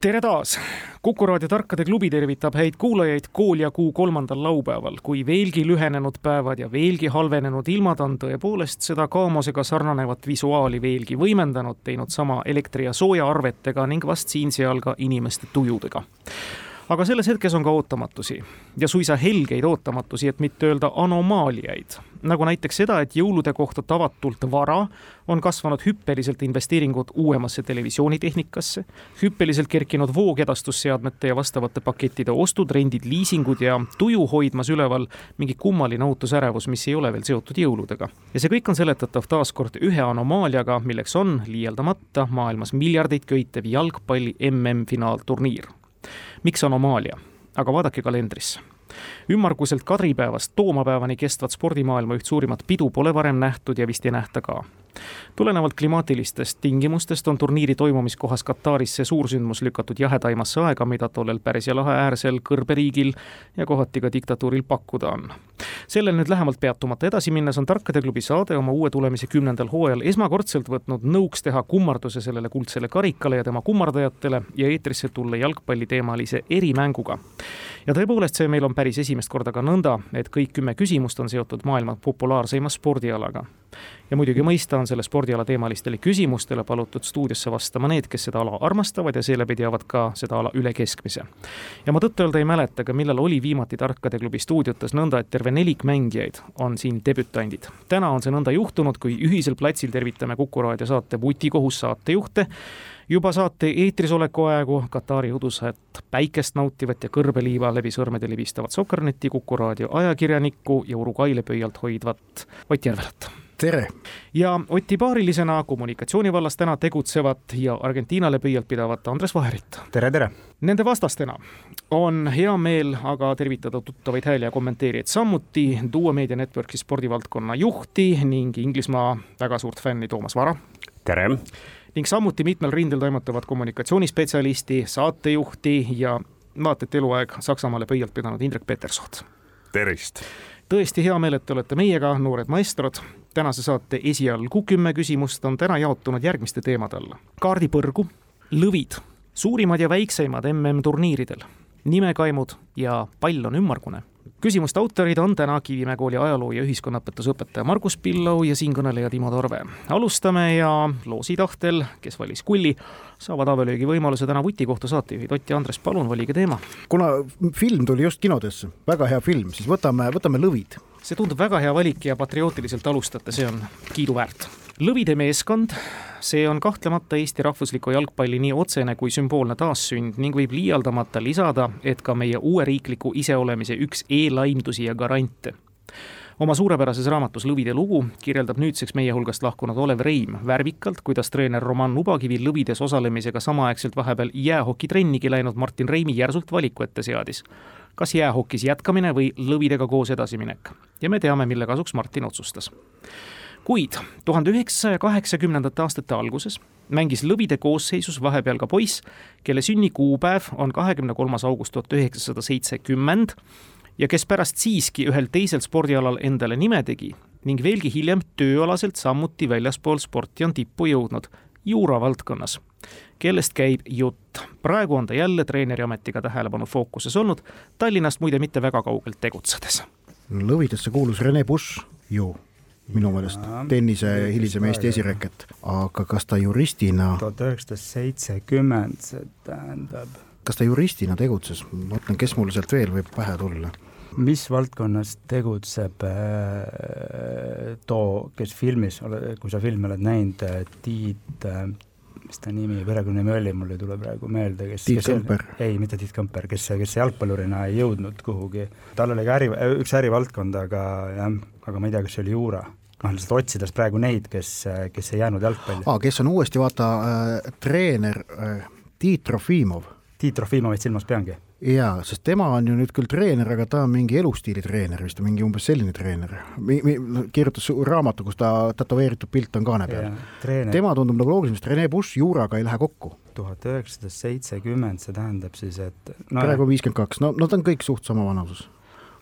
Tere taas! kuku raadio Tarkade klubi tervitab häid kuulajaid kool ja kuu kolmandal laupäeval, kui veelgi lühenenud päevad ja veelgi halvenenud ilmad on tõepoolest seda kaamosega sarnanevat visuaali veelgi võimendanud, teinud sama elektri- ja soojaarvetega ning vast siin-seal ka inimeste tujudega aga selles hetkes on ka ootamatusi ja suisa helgeid ootamatusi, et mitte öelda anomaaliaid. Nagu näiteks seda, et jõulude kohta tavatult vara on kasvanud hüppeliselt investeeringud uuemasse televisioonitehnikasse, hüppeliselt kerkinud voogedastusseadmete ja vastavate pakettide ostud, rendid, liisingud ja tuju hoidmas üleval mingi kummaline ootusärevus, mis ei ole veel seotud jõuludega. ja see kõik on seletatav taaskord ühe anomaaliaga, milleks on liialdamata maailmas miljardeid köitev jalgpalli MM-finaalturniir miks anomaalia? aga vaadake kalendrisse ümmarguselt kadripäevast toomapäevani kestvat spordimaailma üht suurimat pidu pole varem nähtud ja vist ei nähta ka tulenevalt klimaatilistest tingimustest on turniiri toimumiskohas Kataris see suursündmus lükatud jahedaimasse aega, mida tollel Pärsia lahe äärsel kõrberiigil ja kohati ka diktatuuril pakkuda on. sellel nüüd lähemalt peatumata edasi minnes on Tarkade klubi saade oma uue tulemise kümnendal hooajal esmakordselt võtnud nõuks teha kummarduse sellele kuldsele karikale ja tema kummardajatele ja eetrisse tulla jalgpalliteemalise erimänguga. Ja tõepoolest, see meil on päris esimest korda ka nõnda, et kõik kümme küsimust on seotud maailma populaarseima spordialaga ja muidugi mõista on selle spordiala teemalistele küsimustele palutud stuudiosse vastama need, kes seda ala armastavad ja seeläbi teavad ka seda ala üle keskmise. ja ma tõtt-öelda ei mäleta ka, millal oli viimati Tarkade klubi stuudiotes nõnda, et terve nelik mängijaid on siin debütandid. täna on see nõnda juhtunud, kui ühisel platsil tervitame Kuku raadio saate Vutikohus saatejuhte, juba saate eetris oleku aegu Katari udusat päikest nautivat ja kõrbeliiva läbi sõrmede libistavat Sokkerneti Kuku raadio ajakirjanikku ja Uruguay'le pöialt hoidvat Ott Järvelat tere! ja Oti paarilisena kommunikatsiooni vallas täna tegutsevat ja Argentiinale pöialt pidavat Andres Vaherit. tere, tere! Nende vastastena on hea meel aga tervitada tuttavaid hääli ja kommenteerijaid samuti, tuua Meedia Networki spordivaldkonna juhti ning Inglismaa väga suurt fänni Toomas Vara. tere! Ning samuti mitmel rindel toimetavat kommunikatsioonispetsialisti, saatejuhti ja vaata et eluaeg Saksamaale pöialt pidanud Indrek Petersood. tervist! tõesti hea meel, et te olete meiega, noored maestrod. tänase saate esialgu kümme küsimust on täna jaotunud järgmiste teemade alla. kaardipõrgu, lõvid, suurimad ja väikseimad MM-turniiridel, nimekaimud ja pall on ümmargune küsimuste autorid on täna Kivimäe kooli ajaloo ja ühiskonnaõpetuse õpetaja Margus Pillau ja siinkõneleja Timo Torve. alustame ja loosi tahtel, kes valis kulli, saavad avelöögi võimaluse täna vutikohtu saatejuhid Ott ja Andres, palun valige teema. kuna film tuli just kinodesse, väga hea film, siis võtame, võtame Lõvid. See tundub väga hea valik ja patriootiliselt alustate, see on kiiduväärt. Lõvide meeskond, see on kahtlemata Eesti rahvusliku jalgpalli nii otsene kui sümboolne taassünd ning võib liialdamata lisada, et ka meie uue riikliku iseolemise üks eelaimdusi ja garante oma suurepärases raamatus Lõvide lugu kirjeldab nüüdseks meie hulgast lahkunud Olev Reim värvikalt, kuidas treener Roman Ubakivi Lõvides osalemisega samaaegselt vahepeal jäähokitrennigi läinud Martin Reimi järsult valiku ette seadis. kas jäähokis jätkamine või Lõvidega koos edasiminek? Ja me teame, mille kasuks Martin otsustas. Kuid tuhande üheksasaja kaheksakümnendate aastate alguses mängis Lõvide koosseisus vahepeal ka poiss, kelle sünnikuupäev on kahekümne kolmas august tuhat üheksasada seitsekümmend ja kes pärast siiski ühel teisel spordialal endale nime tegi ning veelgi hiljem tööalaselt samuti väljaspool sporti on tippu jõudnud, juura valdkonnas, kellest käib jutt. praegu on ta jälle treeneri ametiga tähelepanu fookuses olnud, Tallinnast muide mitte väga kaugelt tegutsedes. Lõvidesse kuulus Rene Busch ju minu meelest tennise hilisem Eesti esireket, aga kas ta juristina tuhat üheksasada seitsekümmend, see tähendab kas ta juristina tegutses, ma mõtlen, kes mul sealt veel võib pähe tulla? Mis valdkonnas tegutseb äh, too, kes filmis, kui sa filmi oled näinud, äh, Tiit äh, mis ta nimi, perekonnanimi oli, mul ei tule praegu meelde, kes Tiit Kõmper? ei, mitte Tiit Kõmper, kes, kes jalgpallurina ei jõudnud kuhugi. tal oli ka äri, üks ärivaldkond, aga jah, aga ma ei tea, kas see oli juura noh, lihtsalt otsides praegu neid, kes, kes ei jäänud jalgpalli ah,. kes on uuesti, vaata äh,, treener äh, Tiit Trofimov Tiit Trofimovit silmas peangi jaa, sest tema on ju nüüd küll treener, aga ta on mingi elustiili treener vist, mingi umbes selline treener. kirjutas raamatu, kus ta tätoveeritud pilt on kaane peal. tema tundub nagu loogilisem, sest Rene Busch juuraga ei lähe kokku. tuhat üheksasada seitsekümmend, see tähendab siis, et no, praegu viiskümmend kaks, no, no ta on kõik suht sama vanuses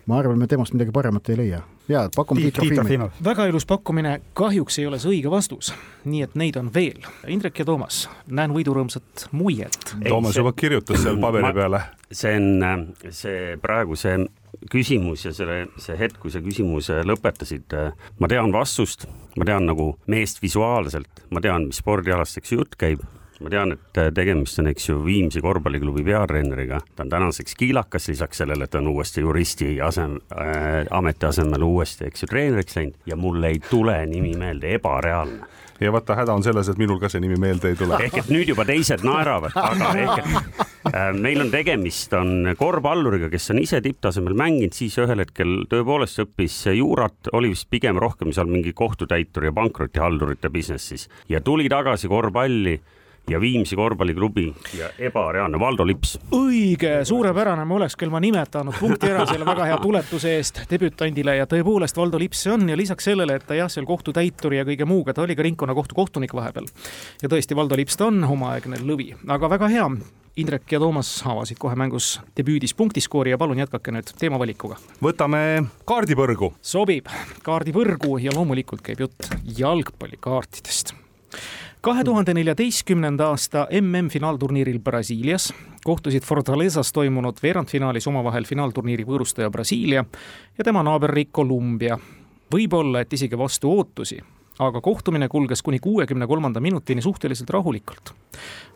ma arvan, me temast midagi paremat ei leia. Jaa, pakume Tiit Trofimov. väga ilus pakkumine, kahjuks ei ole see õige vastus. nii et neid on veel. Indrek ja Toomas, näen võidurõõmsat muiet. Toomas juba kirjutas seal paberi peale. see on see praegu see küsimus ja selle, see hetk, kui sa küsimuse lõpetasid, ma tean vastust, ma tean nagu meest visuaalselt, ma tean, mis spordialast, eks ju, jutt käib ma tean, et äh, tegemist on, eks ju, Viimsi korvpalliklubi peatreeneriga, ta on tänaseks kiilakas, lisaks sellele, et ta on uuesti juristi asem- äh,, ameti asemel uuesti, eks ju, treeneriks läinud. Ja mul ei tule nimi meelde, ebareaalne. Ja vaata, häda on selles, et minul ka see nimi meelde ei tule. ehk et nüüd juba teised naeravad, aga ehk et äh, meil on tegemist, on korvpalluriga, kes on ise tipptasemel mänginud, siis ühel hetkel tõepoolest õppis juurat, oli vist pigem rohkem seal mingi kohtutäitur ja pankrotihaldurite business'is ja tuli tagasi korvpalli ja Viimsi korvpalliklubi ja ebareaalne Valdo Lips. õige, suurepärane, ma oleks küll ma nimetanud punkti ära selle väga hea tuletuse eest debütandile ja tõepoolest Valdo Lips see on ja lisaks sellele, et ta jah, seal kohtutäituri ja kõige muuga, ta oli ka ringkonnakohtu kohtunik vahepeal. ja tõesti, Valdo Lips ta on omaaegne lõvi, aga väga hea. Indrek ja Toomas avasid kohe mängus debüüdis punktiskoori ja palun jätkake nüüd teemavalikuga. võtame kaardipõrgu. sobib, kaardipõrgu ja loomulikult käib jutt jalgpallikaartidest kahe tuhande neljateistkümnenda aasta MM-finaalturniiril Brasiilias kohtusid Fortalezas toimunud veerandfinaalis omavahel finaalturniiri võõrustaja Brasiilia ja tema naaberriik Kolumbia. võib-olla, et isegi vastu ootusi, aga kohtumine kulges kuni kuuekümne kolmanda minutini suhteliselt rahulikult.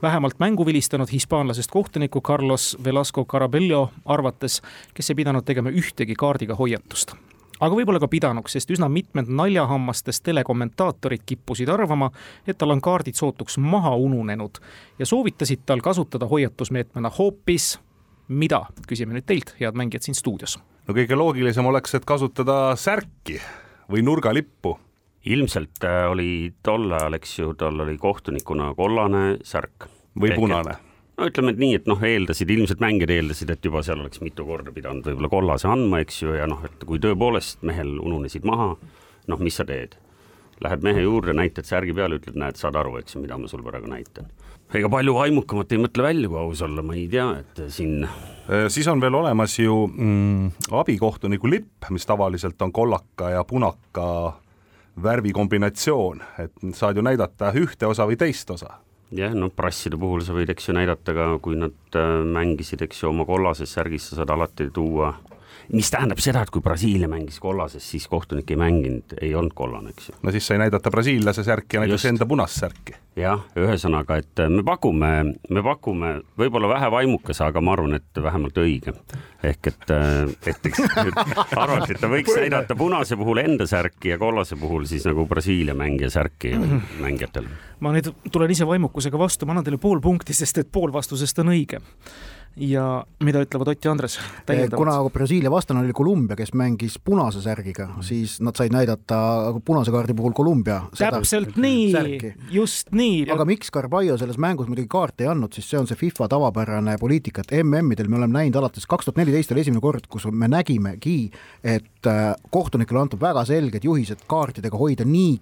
vähemalt mängu vilistanud hispaanlasest kohtuniku Carlos Velasco Carabello arvates, kes ei pidanud tegema ühtegi kaardiga hoiatust aga võib-olla ka pidanuks, sest üsna mitmed naljahammastest telekommentaatorid kippusid arvama, et tal on kaardid sootuks maha ununenud ja soovitasid tal kasutada hoiatusmeetmena hoopis mida, küsime nüüd teilt, head mängijad siin stuudios. no kõige loogilisem oleks, et kasutada särki või nurgalippu. ilmselt äh, oli tol ajal, eks ju, tal oli kohtunikuna kollane särk. või punane no ütleme, et nii, et noh, eeldasid, ilmselt mängijad eeldasid, et juba seal oleks mitu korda pidanud võib-olla kollase andma, eks ju, ja noh, et kui tõepoolest mehel ununesid maha, noh, mis sa teed? Lähed mehe juurde, näitad särgi peale, ütled, näed, saad aru, eks ju, mida ma sul praegu näitan. ega palju vaimukamat ei mõtle välja, kui aus olla, ma ei tea, et siin äh, siis on veel olemas ju mm, abikohtuniku lipp, mis tavaliselt on kollaka ja punaka värvi kombinatsioon, et saad ju näidata ühte osa või teist osa jah, noh, prasside puhul sa võid, eks ju, näidata ka, kui nad äh, mängisid, eks ju, oma kollases särgis, sa saad alati tuua mis tähendab seda, et kui Brasiilia mängis kollases, siis kohtunik ei mänginud, ei olnud kollane, eks ju. no siis sai näidata brasiillase särki ja näiteks enda punast särki. jah, ühesõnaga, et me pakume, me pakume võib-olla vähe vaimukas, aga ma arvan, et vähemalt õige. ehk et, et eks arvati, et ta võiks näidata punase puhul enda särki ja kollase puhul siis nagu Brasiilia mängija särki mängijatele. ma nüüd tulen ise vaimukusega vastu, ma annan teile pool punkti, sest et pool vastusest on õige ja mida ütlevad Ott ja Andres? kuna Brasiilia vastane oli Kolumbia, kes mängis punase särgiga, siis nad said näidata punase kaardi puhul Kolumbia täpselt nii, just nii. aga miks Carballo selles mängus muidugi kaarti ei andnud, siis see on see FIFA tavapärane poliitika, et MM-idel me oleme näinud alates kaks tuhat neliteist oli esimene kord, kus me nägimegi, et äh, kohtunikele antud väga selged juhised kaartidega hoida nii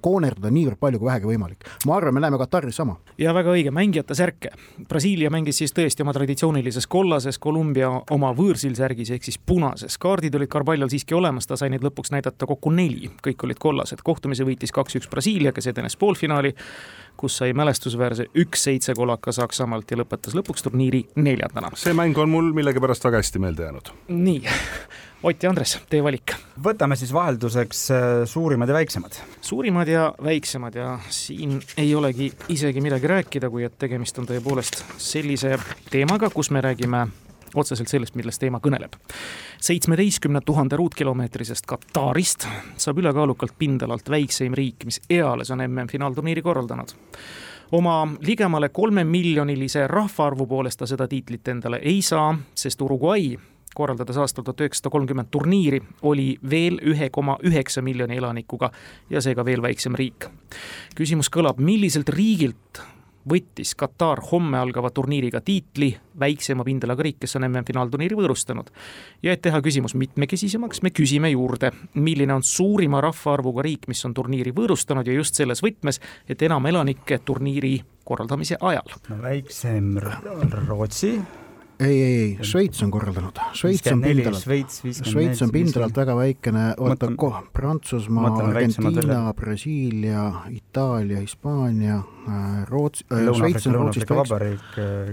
koonerdada niivõrd palju kui vähegi võimalik. ma arvan, me näeme Kataris sama. ja väga õige, mängijate särke. Brasiilia mängis siis tõesti oma traditsioonilises kollases, Kolumbia oma võõrsil särgis ehk siis punases. kaardid olid Carbaljal siiski olemas, ta sai neid lõpuks näidata kokku neli, kõik olid kollased. kohtumise võitis kaks-üks Brasiilia, kes edenes poolfinaali, kus sai mälestusväärse üks-seitse kolaka Saksamaalt ja lõpetas lõpuks turniiri neljandana. see mäng on mul millegipärast väga hästi meelde jäänud. nii Ott ja Andres, teie valik. võtame siis vahelduseks äh, suurimad ja väiksemad. suurimad ja väiksemad ja siin ei olegi isegi midagi rääkida, kui et tegemist on tõepoolest sellise teemaga, kus me räägime otseselt sellest, millest teema kõneleb. seitsmeteistkümne tuhande ruutkilomeetrisest Katarist saab ülekaalukalt pindalalt väikseim riik, mis eales on MM-finaalturniiri korraldanud oma ligemale kolmemiljonilise rahvaarvu poolest ta seda tiitlit endale ei saa, sest Uruguay korraldades aastal tuhat üheksasada kolmkümmend turniiri, oli veel ühe koma üheksa miljoni elanikuga ja seega veel väiksem riik. küsimus kõlab, milliselt riigilt võttis Katar homme algava turniiriga tiitli väiksema pindalaga riik, kes on MM-finaalturniiri võõrustanud. ja et teha küsimus mitmekesisemaks, me küsime juurde, milline on suurima rahvaarvuga riik, mis on turniiri võõrustanud ja just selles võtmes, et enam elanikke turniiri korraldamise ajal. väiksem Rootsi ei, ei, ei, Šveits on korraldanud, Šveits on pindalalt, Šveits on pindalalt väga väikene, oota, Prantsusmaa, Argentiina, Brasiilia, Itaalia, Hispaania, äh, Rootsi äh,, Šveits on Rootsist väiksem.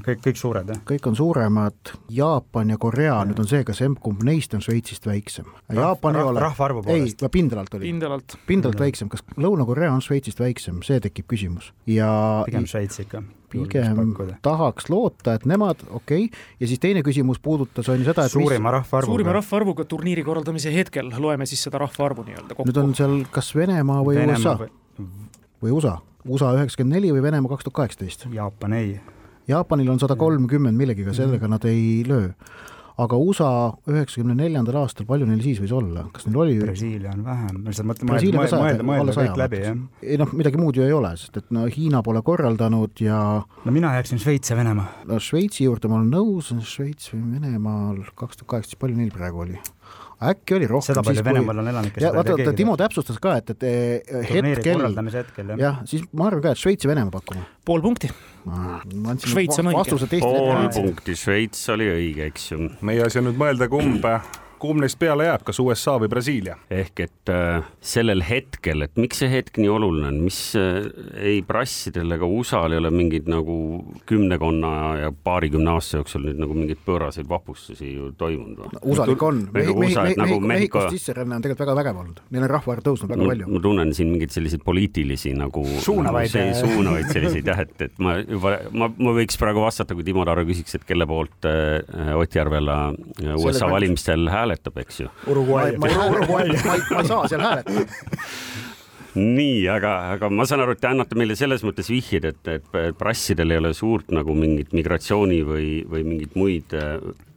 kõik, kõik suured, jah? kõik on suuremad, Jaapan ja Korea, nüüd on see, kas emb-kumb neist on Šveitsist väiksem. Jaapan ei ole. rahvaarvu poolest? ei, pindalalt oli. pindalalt. pindalalt väiksem, kas Lõuna-Korea on Šveitsist väiksem, see tekib küsimus ja pigem Šveits ikka pigem tahaks loota, et nemad, okei okay., ja siis teine küsimus puudutas on ju seda, et suurima rahvaarvuga. suurima rahvaarvuga turniiri korraldamise hetkel, loeme siis seda rahvaarvu nii-öelda kokku. nüüd on seal kas Venemaa või Venemaa USA või... või USA, USA üheksakümmend neli või Venemaa kaks tuhat kaheksateist? Jaapan ei. Jaapanil on sada kolmkümmend millegiga, sellega mm. nad ei löö aga USA üheksakümne neljandal aastal, palju neil siis võis olla, kas neil oli Brasiilia on vähem, ma lihtsalt mõtlen mõelda, mõelda, mõelda kõik läbi, jah. ei noh, midagi muud ju ei ole, sest et no Hiina pole korraldanud ja no mina jääksin Šveits ja Venemaa. no Šveitsi juurde ma olen nõus, Šveits või Venemaal kaks tuhat kaheksateist, palju neil praegu oli? Äkki oli rohkem seda palju Venemaal on elanikke ja vaata, Timo täpsustas ka, et, et hetkel hetkel, jah. jah, siis ma arvan ka, et Šveits ja Venemaa pakume. pool punkti. Šveits on õige. pool punkti, Šveits oli õige, eks ju. meie asi on nüüd mõelda, kumb kumb neist peale jääb, kas USA või Brasiilia? ehk et äh, sellel hetkel, et miks see hetk nii oluline on, mis äh, ei prassidel ega USA-l ei ole mingeid nagu kümnekonna ja paarikümne aasta jooksul nüüd nagu mingeid pööraseid vapustusi ju toimunud no,? USA-l ikka on Mehi, Mehi, Mehi, nagu Mehhikost sisseränne on tegelikult väga vägev olnud, neil on rahvaarv tõusnud väga palju. ma tunnen siin mingeid selliseid poliitilisi nagu suunavaid nagu, suunavaid selliseid jah, et, et ma juba, ma, ma võiks praegu vastata, kui Timo Taaro küsiks, et kelle poolt äh, Ott Järvela äh, USA valimistel hääletas hääletab, eks ju. Uruguay, ma, ei saa seal hääletada. Nii, aga, aga ma saan aru, et te annate meile selles mõttes vihjeid, et, et prassidel ei ole suurt nagu mingit migratsiooni või, või mingeid muid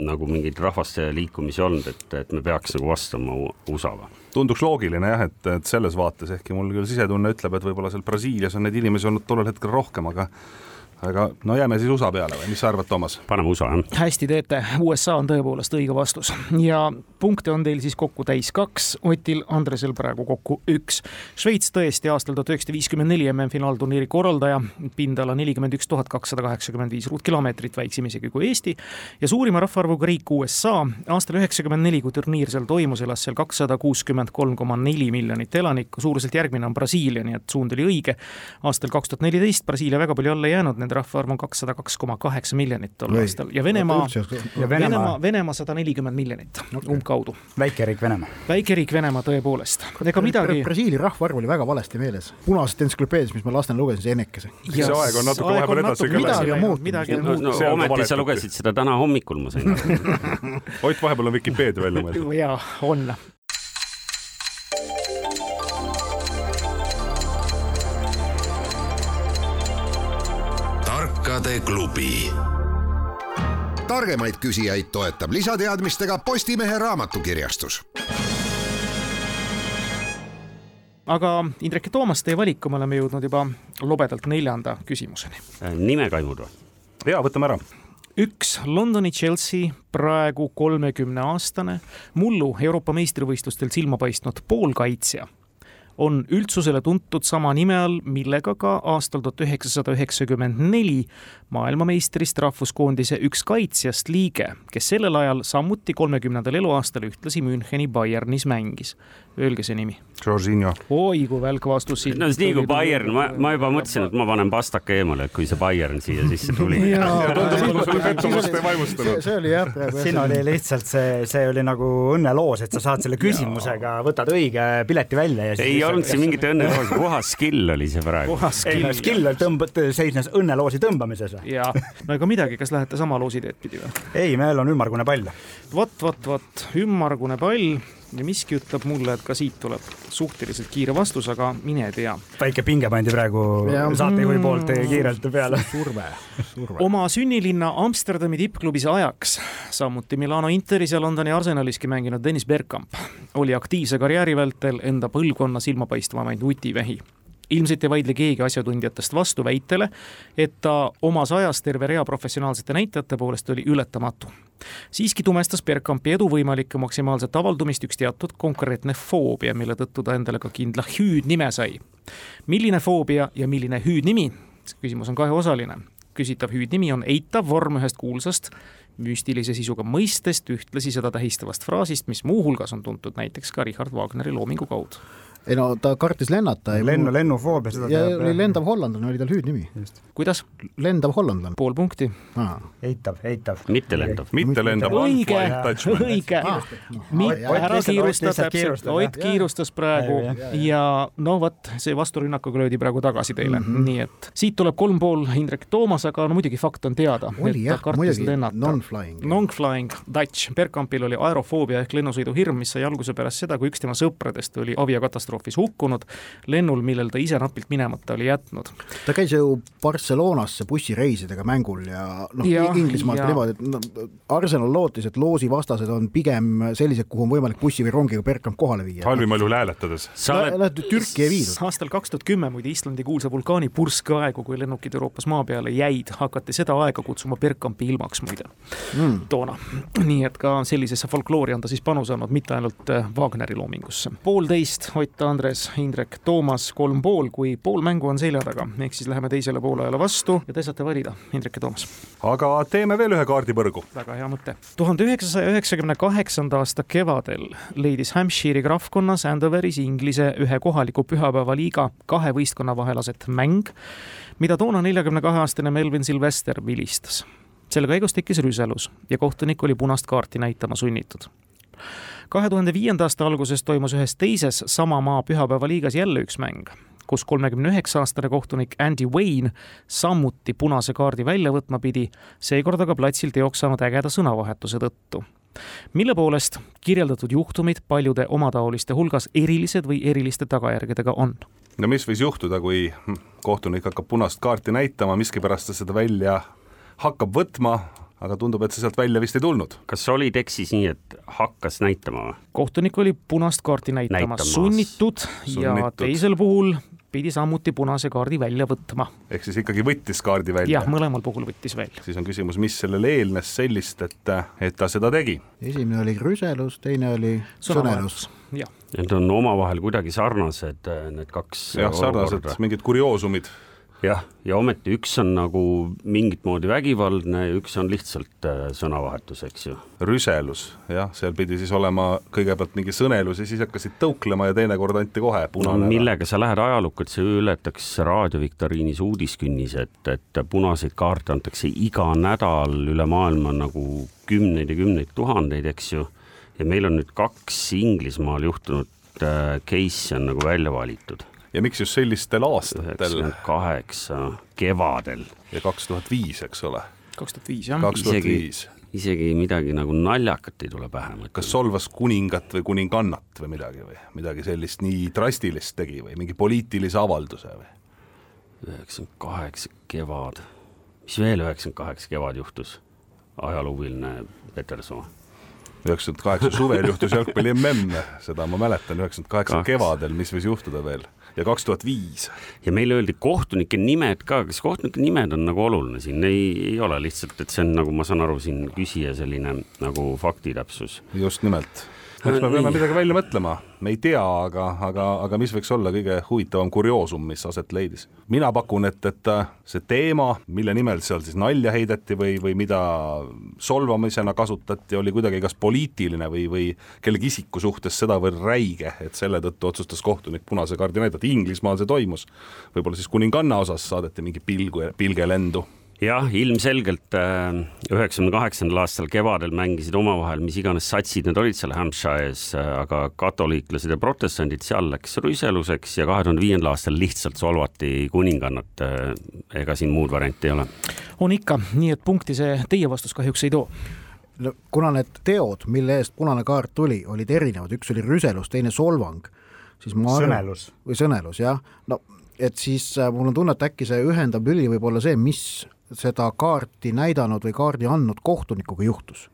nagu mingeid rahvaste liikumisi olnud, et, et me peaks nagu vastama USA-ga. Tunduks loogiline jah, et, et selles vaates, ehkki mul küll sisetunne ütleb, et võib-olla seal Brasiilias on neid inimesi olnud tollel hetkel rohkem, aga aga no jääme siis USA peale või? Mis sa arvad, Toomas? paneme USA, jah. hästi teete, USA on tõepoolest õige vastus. Ja punkte on teil siis kokku täis kaks, Otil, Andresel praegu kokku üks. Šveits tõesti aastal tuhat üheksasada viiskümmend neli MM-finaalturniiri korraldaja, pindala nelikümmend üks tuhat kakssada kaheksakümmend viis ruutkilomeetrit, väiksem isegi kui Eesti, ja suurima rahvaarvuga riik USA, aastal üheksakümmend neli, kui turniir seal toimus, elas seal kakssada kuuskümmend kolm koma neli miljonit elanikku, suuruselt järgmine on Brasiilia, nii et suund oli õige. aastal kaks tuhat neliteist Brasiilia väga palju alla jäänud, nende rahvaarv on kakssada kaks koma kaheksa miljonit tol aastal ja Venemaa, ja Venemaa, Venemaa sada nelikümmend miljonit okay. umbkaudu. väikeriik Venemaa. väikeriik Venemaa tõepoolest, ega midagi. Brasiilia rahvaarv oli väga valesti meeles, punasest entsüklopeediast, mis ma lastena lugesin, see enekese. see aeg on natuke vahepeal edasi läinud. midagi on muutunud. midagi on muutunud. no ometi sa lugesid seda täna hommikul, ma sain Ott vahepeal on Vikipeedia välja mõeldud. jaa, on tarkade klubi. targemaid küsijaid toetab lisateadmistega Postimehe raamatukirjastus. aga Indrek ja Toomas, teie valik, me oleme jõudnud juba lobedalt neljanda küsimuseni. nimekaimud või? ja võtame ära üks Londoni Chelsea, praegu kolmekümne aastane, mullu Euroopa meistrivõistlustel silma paistnud poolkaitsja on üldsusele tuntud sama nime all, millega ka aastal tuhat üheksasada üheksakümmend neli maailmameistrist rahvuskoondise üks kaitsjast liige, kes sellel ajal samuti kolmekümnendal eluaastal ühtlasi Müncheni Bayernis mängis. Öelge see nimi. Jorginho. oi kui välk vastus. no siis nii kui Bayern, ma, ma juba mõtlesin, et ma panen pastaka eemale, kui see Bayern siia sisse tuli. see oli jah. siin oli lihtsalt see, see oli nagu õnneloos, et sa saad selle küsimusega, võtad õige pileti välja ja siis ei olnud siin mingit õnneloosi, puhas skill oli see praegu. ei no skill tõmb-, seisnes õnneloosi tõmbamises. jaa, no ega midagi, kas lähete sama loosi teed pidi või? ei, meil on ümmargune pall. vot, vot, vot, ümmargune pall ja miski ütleb mulle, et ka siit tuleb suhteliselt kiire vastus, aga mine tea. väike pinge pandi praegu saatejuhi poolt kiirelt peale. surve, surve. oma sünnilinna Amsterdami tippklubis ajaks, samuti Milano Interis ja Londoni Arsenaliski mänginud Dennis Bergkamp oli aktiivse karjääri vältel enda põlvkonna silmapaistvamaid nutivähi ilmselt ei vaidle keegi asjatundjatest vastu väitele, et ta omas ajas terve rea professionaalsete näitajate poolest oli ületamatu. siiski tumestas Bergkampi edu võimalikku maksimaalset avaldumist üks teatud konkreetne foobia, mille tõttu ta endale ka kindla hüüdnime sai. milline foobia ja milline hüüdnimi, küsimus on kaheosaline. küsitav hüüdnimi on eitav vorm ühest kuulsast müstilise sisuga mõistest, ühtlasi seda tähistavast fraasist, mis muuhulgas on tuntud näiteks ka Richard Wagneri loomingu kaudu ei no ta kartis lennata. lennu, lennufoobia, seda ja teab. oli lendav hollandlane, oli tal hüüdnimi. kuidas? lendav hollandlane. pool punkti. eitav, eitav. mitte lendav. mitte lendav. õige, õige. ära kiirusta täpselt, Ott kiirustas praegu ja no vot, see vasturünnakuga löödi praegu tagasi teile mm, -hmm. nii et siit tuleb kolm pool Indrek Toomas, aga no muidugi fakt on teada. oli jah, muidugi, non-flying. Non-flying, Dutch, Bergkampil oli aerofoobia ehk lennusõiduhirm, mis sai alguse pärast seda, kui üks tema sõpradest oli aviakatastroofis katastroofis hukkunud lennul, millel ta ise napilt minemata oli jätnud. ta käis ju Barcelonasse bussireisidega mängul ja noh, Inglismaalt niimoodi, et no, Arsenal lootis, et loosi vastased on pigem sellised, kuhu on võimalik bussi või rongiga Bergkamp kohale viia. halvimal juhul hääletades. Oled... Türki ei viidud. aastal kaks tuhat kümme muide Islandi kuulsa vulkaani purske aegu, kui lennukid Euroopas maa peale jäid, hakati seda aega kutsuma Bergkampi ilmaks muide mm. toona. nii et ka sellisesse folkloori on ta siis panuse andnud, mitte ainult äh, Wagneri loomingusse. poolteist Ott Ott, Andres, Indrek, Toomas kolm pool, kui pool mängu on selja taga, ehk siis läheme teisele poolajale vastu ja te saate valida, Indrek ja Toomas. aga teeme veel ühe kaardipõrgu. väga hea mõte. tuhande üheksasaja üheksakümne kaheksanda aasta kevadel leidis Hampshire'i krahvkonnas Andoveris Inglise ühe kohaliku pühapäevaliiga kahe võistkonna vahel aset mäng, mida toona neljakümne kahe aastane Melvin Sylvester vilistas selle käigus tekkis rüselus ja kohtunik oli punast kaarti näitama sunnitud kahe tuhande viienda aasta alguses toimus ühes teises sama maa pühapäevaliigas jälle üks mäng, kus kolmekümne üheksa aastane kohtunik Andy Wayne samuti punase kaardi välja võtma pidi, seekord aga platsil teoks saanud ägeda sõnavahetuse tõttu mille poolest kirjeldatud juhtumid paljude omataoliste hulgas erilised või eriliste tagajärgedega on? no mis võis juhtuda, kui kohtunik hakkab punast kaarti näitama, miskipärast ta seda välja hakkab võtma, aga tundub, et see sealt välja vist ei tulnud. kas oli tekstis nii, et hakkas näitama või? kohtunik oli punast kaarti näitama sunnitud, sunnitud ja teisel puhul pidi samuti punase kaardi välja võtma. ehk siis ikkagi võttis kaardi välja? jah, mõlemal puhul võttis välja. siis on küsimus, mis sellele eelnes sellist, et, et ta seda tegi? esimene oli rüselus, teine oli sõnelus. Need on omavahel kuidagi sarnased, need kaks jah, sarnased, mingid kurioosumid jah, ja ometi üks on nagu mingit moodi vägivaldne ja üks on lihtsalt äh, sõnavahetus, eks ju. rüselus, jah, seal pidi siis olema kõigepealt mingi sõnelus ja siis hakkasid tõuklema ja teinekord anti kohe punane no,. millega sa lähed ajalukku, et see ületaks raadioviktoriinis uudiskünnis, et, et punaseid kaarte antakse iga nädal üle maailma nagu kümneid ja kümneid tuhandeid, eks ju, ja meil on nüüd kaks Inglismaal juhtunud äh, case on nagu välja valitud ja miks just sellistel aastatel? üheksakümmend kaheksa kevadel. ja kaks tuhat viis, eks ole? kaks tuhat viis, jah. kaks tuhat viis isegi midagi nagu naljakat ei tule pähe. kas solvas kuningat või kuningannat või midagi või midagi sellist nii drastilist tegi või mingi poliitilise avalduse või? üheksakümmend kaheksa kevad, mis veel üheksakümmend kaheksa kevad juhtus? ajaloohuviline Petersoo üheksakümmend kaheksa suvel juhtus jalgpalli mm, seda ma mäletan, üheksakümmend kaheksa kevadel, mis võis juhtuda veel ja kaks tuhat viis. ja meile öeldi kohtunike nimed ka, kas kohtunike nimed on nagu oluline siin, ei, ei ole lihtsalt, et see on nagu ma saan aru, siin küsija selline nagu faktitäpsus. just nimelt eks me peame midagi välja mõtlema, me ei tea, aga, aga, aga mis võiks olla kõige huvitavam kurioosum, mis aset leidis? mina pakun, et, et see teema, mille nimel seal siis nalja heideti või, või mida solvamisena kasutati, oli kuidagi kas poliitiline või, või kellegi isiku suhtes sedavõrd räige, et selle tõttu otsustas kohtunik punase kaardi näidata, Inglismaal see toimus. võib-olla siis kuninganna osas saadeti mingi pilgu, pilge lendu jah, ilmselgelt äh, üheksakümne kaheksandal aastal kevadel mängisid omavahel mis iganes satsid need olid seal Hampshire's, äh, aga katoliiklased ja protestandid, seal läks rüseluseks ja kahe tuhande viiendal aastal lihtsalt solvati kuningannat. Äh, ega siin muud varianti ei ole. on ikka, nii et punkti see teie vastus kahjuks ei too no kuna need teod, mille eest punane kaart tuli, olid erinevad, üks oli rüselus, teine solvang, siis ma arvan sõnelus. või sõnelus, jah, no et siis mul on tunne, et äkki see ühendav lüli võib olla see, mis seda kaarti näidanud või kaardi andnud kohtunikuga juhtus?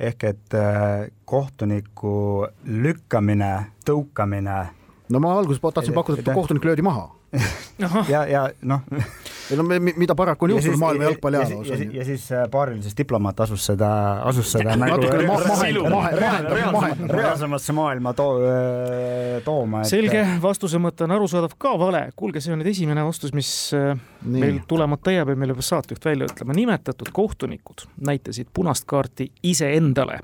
ehk et äh, kohtuniku lükkamine, tõukamine no ma alguses tahtsin pakkuda, et kohtunik löödi maha ja, ja noh. ei no mida paraku on juhtunud maailma jalgpalli ajaloos. ja, ja siis äh, paarilises diplomaat asus seda, asus seda nagu reaalsemasse maailma to tooma et.... selge, vastuse mõte on arusaadav, ka vale. kuulge, see on nüüd esimene vastus, mis äh, Nii. meil tulemata jääb ja mille peab saatejuht välja ütlema. nimetatud kohtunikud näitasid punast kaarti iseendale,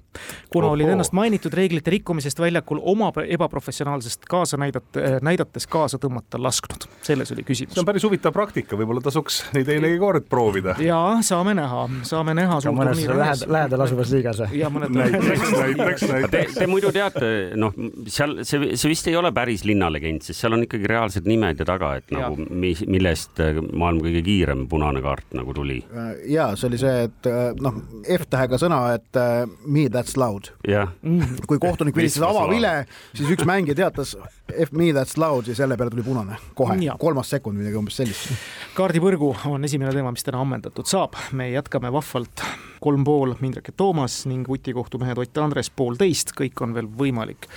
kuna Oho. olid ennast mainitud reeglite rikkumisest väljakul oma ebaprofessionaalsest kaasa näidata, näidates kaasa tõmmata lasknud selles oli küsimus. see on päris huvitav praktika, võib-olla tasuks neid teinegi kord proovida. ja saame näha, saame näha. mõnes lähedal, lähedal asuvas liigas ja näiteks, näiteks, näiteks. Te muidu teate, noh, seal see, see vist ei ole päris linnalegend, sest seal on ikkagi reaalsed nimed ja taga, et nagu ja. mis, millest äh, maailma kõige kiirem punane kaart nagu tuli. Äh, ja see oli see, et äh, noh, F-tähega sõna, et uh, me that's loud. Mm. kui kohtunik vilistas avavile, siis üks mängija teatas F me that's loud ja selle peale tuli punane kohe kolmas sekund, midagi umbes sellist. kaardipõrgu on esimene teema, mis täna ammendatud saab, me jätkame vahvalt kolm pool Indrek ja Toomas ning vutikohtumehed Ott ja Andres poolteist, kõik on veel võimalik.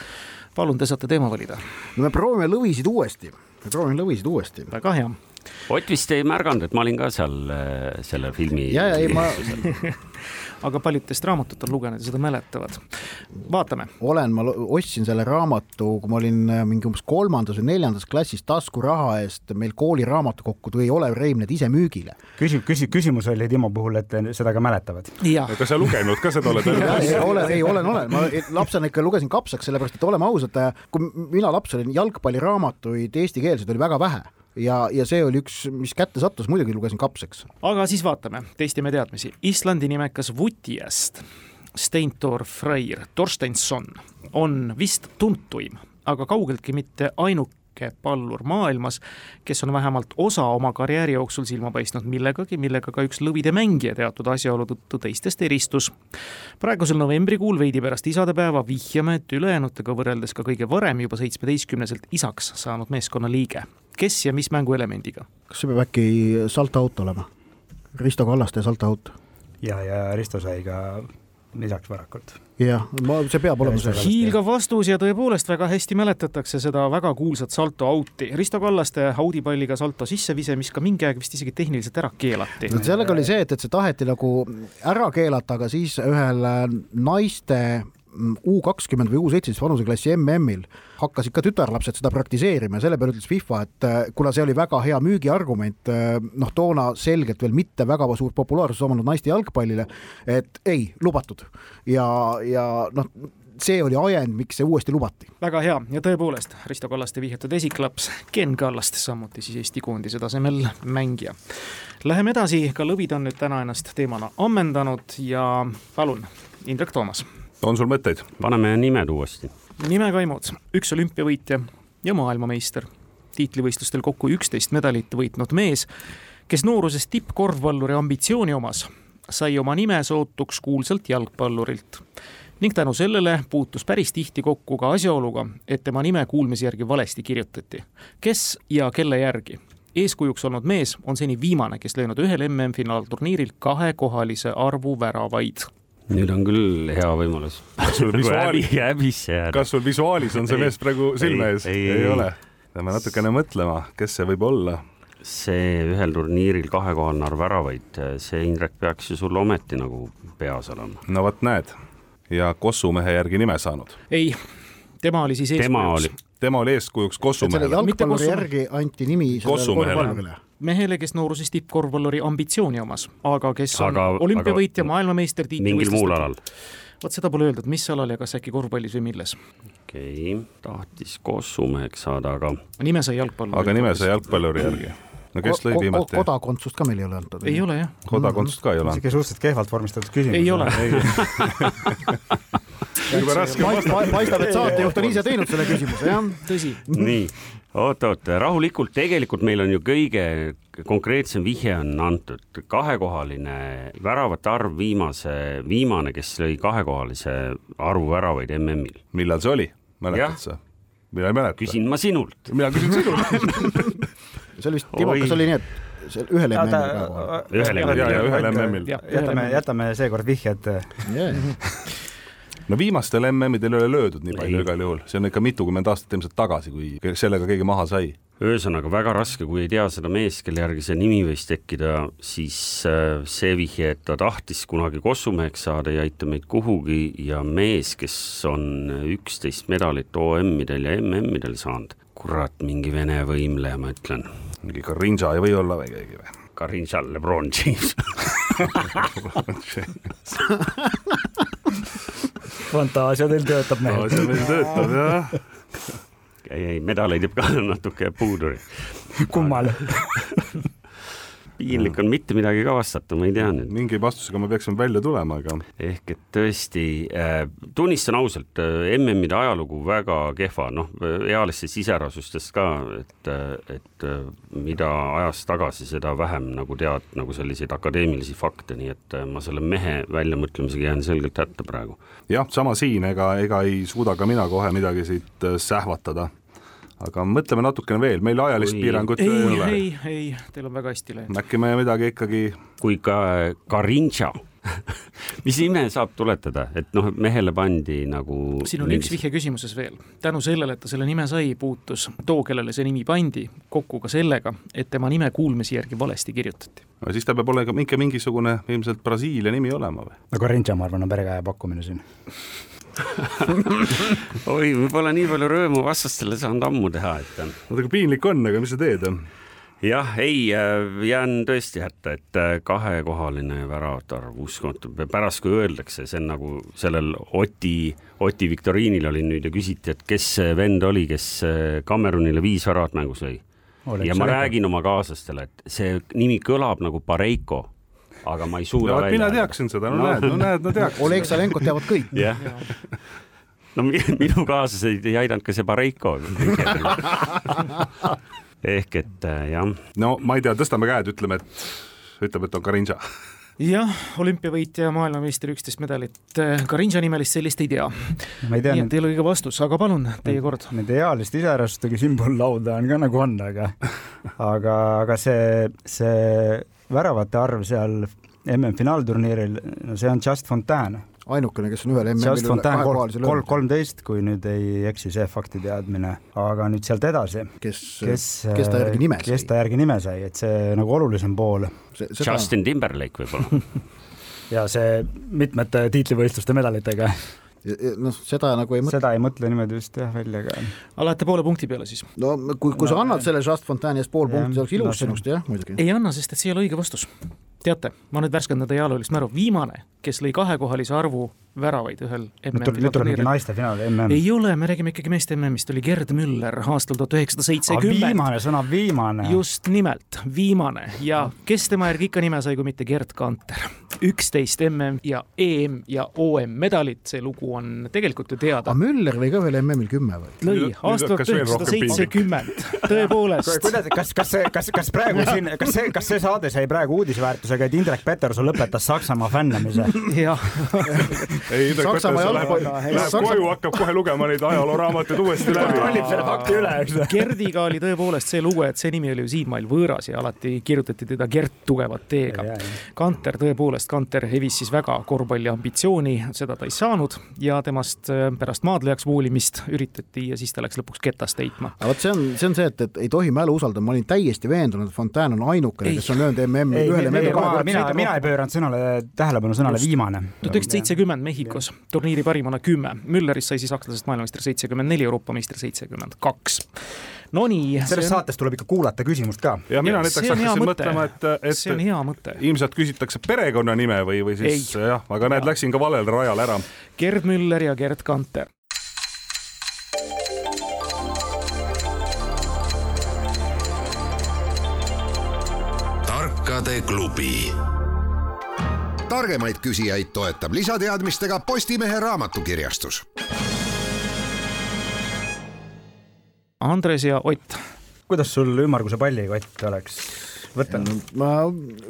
palun, te saate teema valida. no me proovime lõvisid uuesti, me proovime lõvisid uuesti. väga hea Ott vist ei märganud, et ma olin ka seal äh, selle filmi. ja, ja ei ma aga paljud teist raamatut on lugenud ja seda mäletavad. vaatame. olen, ma ostsin selle raamatu, kui ma olin äh, mingi umbes kolmandas või neljandas klassis taskuraha eest, meil kooliraamatukokku tõi Olev Reim need ise müügile. küsi-, küsi-, küsimus oli Timo puhul, et seda ka mäletavad. kas sa lugenud ka seda oled? olen, ei olen, olen, ma lapsena ikka lugesin kapsaks, sellepärast et oleme ausad, kui mina laps olin, jalgpalliraamatuid eestikeelseid oli väga vähe ja, ja see oli üks, mis kätte sattus, muidugi lugesin kapsaks. aga siis vaatame, testime teadmisi. Islandi nimekas Vutiast Steintor Freyr Torstensson on vist tuntuim, aga kaugeltki mitte ainuke pallur maailmas, kes on vähemalt osa oma karjääri jooksul silma paistnud millegagi, millega ka üks lõvide mängija teatud asjaolu tõttu teistest eristus. praegusel novembrikuul veidi pärast isadepäeva vihjame, et ülejäänutega võrreldes ka kõige varem juba seitsmeteistkümneselt isaks saanud meeskonnaliige kes ja mis mänguelemendiga? kas see peab äkki saltoaut olema? Risto Kallaste saltoaut? ja, ja Risto sai ka lisaks varakult. jah, ma, see peab olema see. hiilgav vastus ja tõepoolest väga hästi mäletatakse seda väga kuulsat salto auti. Risto Kallaste audipalliga salto sissevise, mis ka mingi aeg vist isegi tehniliselt ära keelati. no sellega oli see, et, et see taheti nagu ära keelata, aga siis ühel naiste U kakskümmend või U seitseteist vanuseklassi MM-il hakkasid ka tütarlapsed seda praktiseerima ja selle peale ütles FIFA, et äh, kuna see oli väga hea müügiargument, äh, noh, toona selgelt veel mitte väga suurt populaarsust omanud naiste jalgpallile, et ei, lubatud. ja, ja noh, see oli ajend, miks see uuesti lubati. väga hea ja tõepoolest, Risto Kallaste vihjatud esiklaps Ken Kallaste, samuti siis Eesti koondise tasemel mängija. Läheme edasi, ka lõvid on nüüd täna ennast teemana ammendanud ja palun, Indrek Toomas on sul mõtteid? paneme nimed uuesti. nimekaimud, üks olümpiavõitja ja maailmameister, tiitlivõistlustel kokku üksteist medalit võitnud mees, kes nooruses tippkorvpalluri ambitsiooni omas, sai oma nime sootuks kuulsalt jalgpallurilt ning tänu sellele puutus päris tihti kokku ka asjaoluga, et tema nime kuulmise järgi valesti kirjutati. kes ja kelle järgi? eeskujuks olnud mees on seni viimane, kes löönud ühel MM-finaalturniiril kahekohalise arvu väravaid nüüd on küll hea võimalus. kas sul nagu visuaali, häbisse jääda. kas sul visuaalis on see mees praegu silme ees? ei, ei, ei ole. peame natukene mõtlema, kes see võib olla. see ühel turniiril kahekohaline arv väravaid, see Indrek peaks ju sul ometi nagu peas olema. no vot, näed. ja Kossu mehe järgi nime saanud? ei, tema oli siis eeskujuks. tema oli eeskujuks Kossu mehele. jalgpalluri järgi anti nimi sellele korvpallurile mehele, kes nooruses tippkorvpalluri ambitsiooni omas, aga kes on aga, olümpiavõitja, maailmameister, mingil muul alal. vot seda pole öeldud, mis alal ja kas äkki korvpallis või milles. okei okay., tahtis kossumeheks saada, aga. nime sai jalgpalluri. aga nime sai jalgpalluri järgi no kes lõi viimati? kodakondsust ka meil ei ole antud. ei ole jah. kodakondsust ka ei ole antud. isegi suhteliselt kehvalt vormistatud küsimus. ei ole jube raske vastata. paistab, et saatejuht on ise teinud selle küsimuse, jah. tõsi. nii, oot-oot, rahulikult, tegelikult meil on ju kõige konkreetsem vihje on antud, kahekohaline väravate arv viimase, viimane, kes lõi kahekohalise arvu väravaid MM-il. millal see oli, mäletad sa? mina ei mäleta. küsin ma sinult. mina küsin sinult see oli vist, Timo, kas oli nii, et seal ühel MM-il ka? ühel MM-il. ühel MM-il. jätame, jätame seekord vihjed yeah no viimastel MM-idel ei ole löödud nii palju ei. igal juhul, see on ikka mitukümmend aastat ilmselt tagasi, kui sellega keegi maha sai. ühesõnaga väga raske, kui ei tea seda meest, kelle järgi see nimi võis tekkida, siis äh, see vihje, et ta tahtis kunagi kossumeheks saada, ei aita meid kuhugi ja mees, kes on üksteist medalit OM-idel ja MM-idel saanud, kurat, mingi vene võimleja, ma ütlen. mingi Karinja ei või olla või keegi või? Karinja Lebron James fantaasia teil töötab mehed. see meil töötab jah. ei, ei medaleid jääb ka natuke puudu. kummal piinlik on mitte midagi ka vastata, ma ei tea nüüd. mingi vastusega me peaksime välja tulema, aga. ehk et tõesti äh,, tunnistan ausalt äh,, MM-ide ajalugu väga kehva, noh, ealistest iseärasustest ka, et, et äh, mida ajas tagasi, seda vähem nagu tead nagu selliseid akadeemilisi fakte, nii et äh, ma selle mehe väljamõtlemisega jään selgelt hätta praegu. jah, sama siin, ega, ega ei suuda ka mina kohe midagi siit äh, sähvatada aga mõtleme natukene veel, meil ajalist Oi. piirangut ei, ei ole. ei, ei, teil on väga hästi läinud. äkki me midagi ikkagi. kui ka Karinša mis ime saab tuletada, et noh, mehele pandi nagu. siin on mingis... üks vihje küsimuses veel. tänu sellele, et ta selle nime sai, puutus too, kellele see nimi pandi, kokku ka sellega, et tema nime kuulmise järgi valesti kirjutati. no siis ta peab olema ikka mingisugune ilmselt Brasiilia nimi olema või? no Karinša, ma arvan, on perekäe pakkumine siin oi, võib-olla nii palju rõõmu vastastele saanud ammu teha, et. natuke piinlik on, aga mis sa teed? jah, ei, äh, jään tõesti hätta, et äh, kahekohaline väravate arv, uskumatu, pärast kui öeldakse, see on nagu sellel Oti, Oti viktoriinil oli nüüd ja küsiti, et kes see vend oli, kes Kamerunile äh, viis väravat mängus lõi. ja ma räägin oma kaaslastele, et see nimi kõlab nagu Pareiko aga ma ei suuda no, välja. mina teaksin seda, no, no näed, no näed, no teaks. Oleg Salenkot teavad kõik. jah no minu kaaslased ei aidanud ka see Bareiko ehk et äh, jah. no ma ei tea, tõstame käed, ütleme, et ütleme, et on Karinja jah, olümpiavõitja, maailmameister, üksteist medalit. Äh, Karinja nimelist sellist ei tea. ma ei tea. nii et teil oli ka vastus, aga palun, teie kord. Nende ealiste iseärastustega sümbollauda on ka nagu on, aga, aga, aga see, see väravate arv seal MM-finaalturniiril, no see on Just Fontana. ainukene, kes on ühel MM-il üle kahekohalisel kolm, kolmteist, kui nüüd ei eksi see fakti teadmine, aga nüüd sealt edasi. kes, kes, kes ta järgi nime sai? kes ta järgi nime sai, et see nagu olulisem pool. Justin Timberlake võib-olla ja see mitmete tiitlivõistluste medalitega noh, seda nagu ei mõtle. seda ei mõtle niimoodi vist jah välja ka. aga lähete poole punkti peale siis? no kui, kui no, sa annad selle Just Fontaine'i eest pool punkti, see oleks ilus sinust jah, muidugi. ei anna, sest et see ei ole õige vastus teate, ma nüüd värskendan teie ajaloolist mälu, viimane, kes lõi kahekohalise arvu väravaid ühel MM-i nüüd tuleb mingi naiste finaal, MM. ei ole, me räägime ikkagi meeste MM-ist, oli Gerd Müller aastal tuhat üheksasada seitsekümmend. viimane, sõna viimane. just nimelt, viimane ja kes tema järgi ikka nime sai, kui mitte Gerd Kanter. üksteist MM ja EM ja OM medalit, see lugu on tegelikult ju teada. aga Müller lõi ka veel MM-il kümme või? lõi, aastal tuhat üheksasada seitsekümmend, tõepoolest. kuidas, kas, kas see, kas, kas praegu siin, kas see, kas see saade sai praegu uudisväärtusega, et Indrek Peterson lõpetas Saksamaa fännamise? jah ei, Indrek Peterson läheb, koju, hakkab kohe lugema neid ajalooraamatuid uuesti läbi. kontrollib selle fakti üle, eks. Gerdiga oli tõepoolest see lugu, et see nimi oli ju siinmail võõras ja alati kirjutati teda Gert tugevat T-ga. Kanter, tõepoolest, Kanter hevis siis väga korvpalli ambitsiooni, seda ta ei saanud ja temast äh, pärast maadlejaks voolimist üritati ja siis ta läks lõpuks ketast heitma. aga vot see on, see on see, et, et ei tohi mälu usaldada, ma olin täiesti veendunud, et Fontana on ainukene, kes on löönud MM-i ühele MM-i kahe mina, mina ei pööranud sõnale, tähelepanu sõnale viimane. tuhat üheksasada seitsekümmend Mehhikos, turniiri parimana kümme, Müllerist sai siis sakslasest maailmameister seitsekümmend neli, Euroopa meister seitsekümmend kaks. Nonii. sellest on... saates tuleb ikka kuulata küsimust ka. ja mina näiteks hakkasin mõtlema, et, et see on hea mõte. ilmselt küsitakse perekonnanime või, või siis ei. jah, aga näed, läksin ka valel rajal ära. Gerd Müller ja Gerd Kanter. tarkade klubi targemaid küsijaid toetab lisateadmistega Postimehe raamatukirjastus. Andres ja Ott. kuidas sul ümmarguse pallikott oleks? Võtan. ma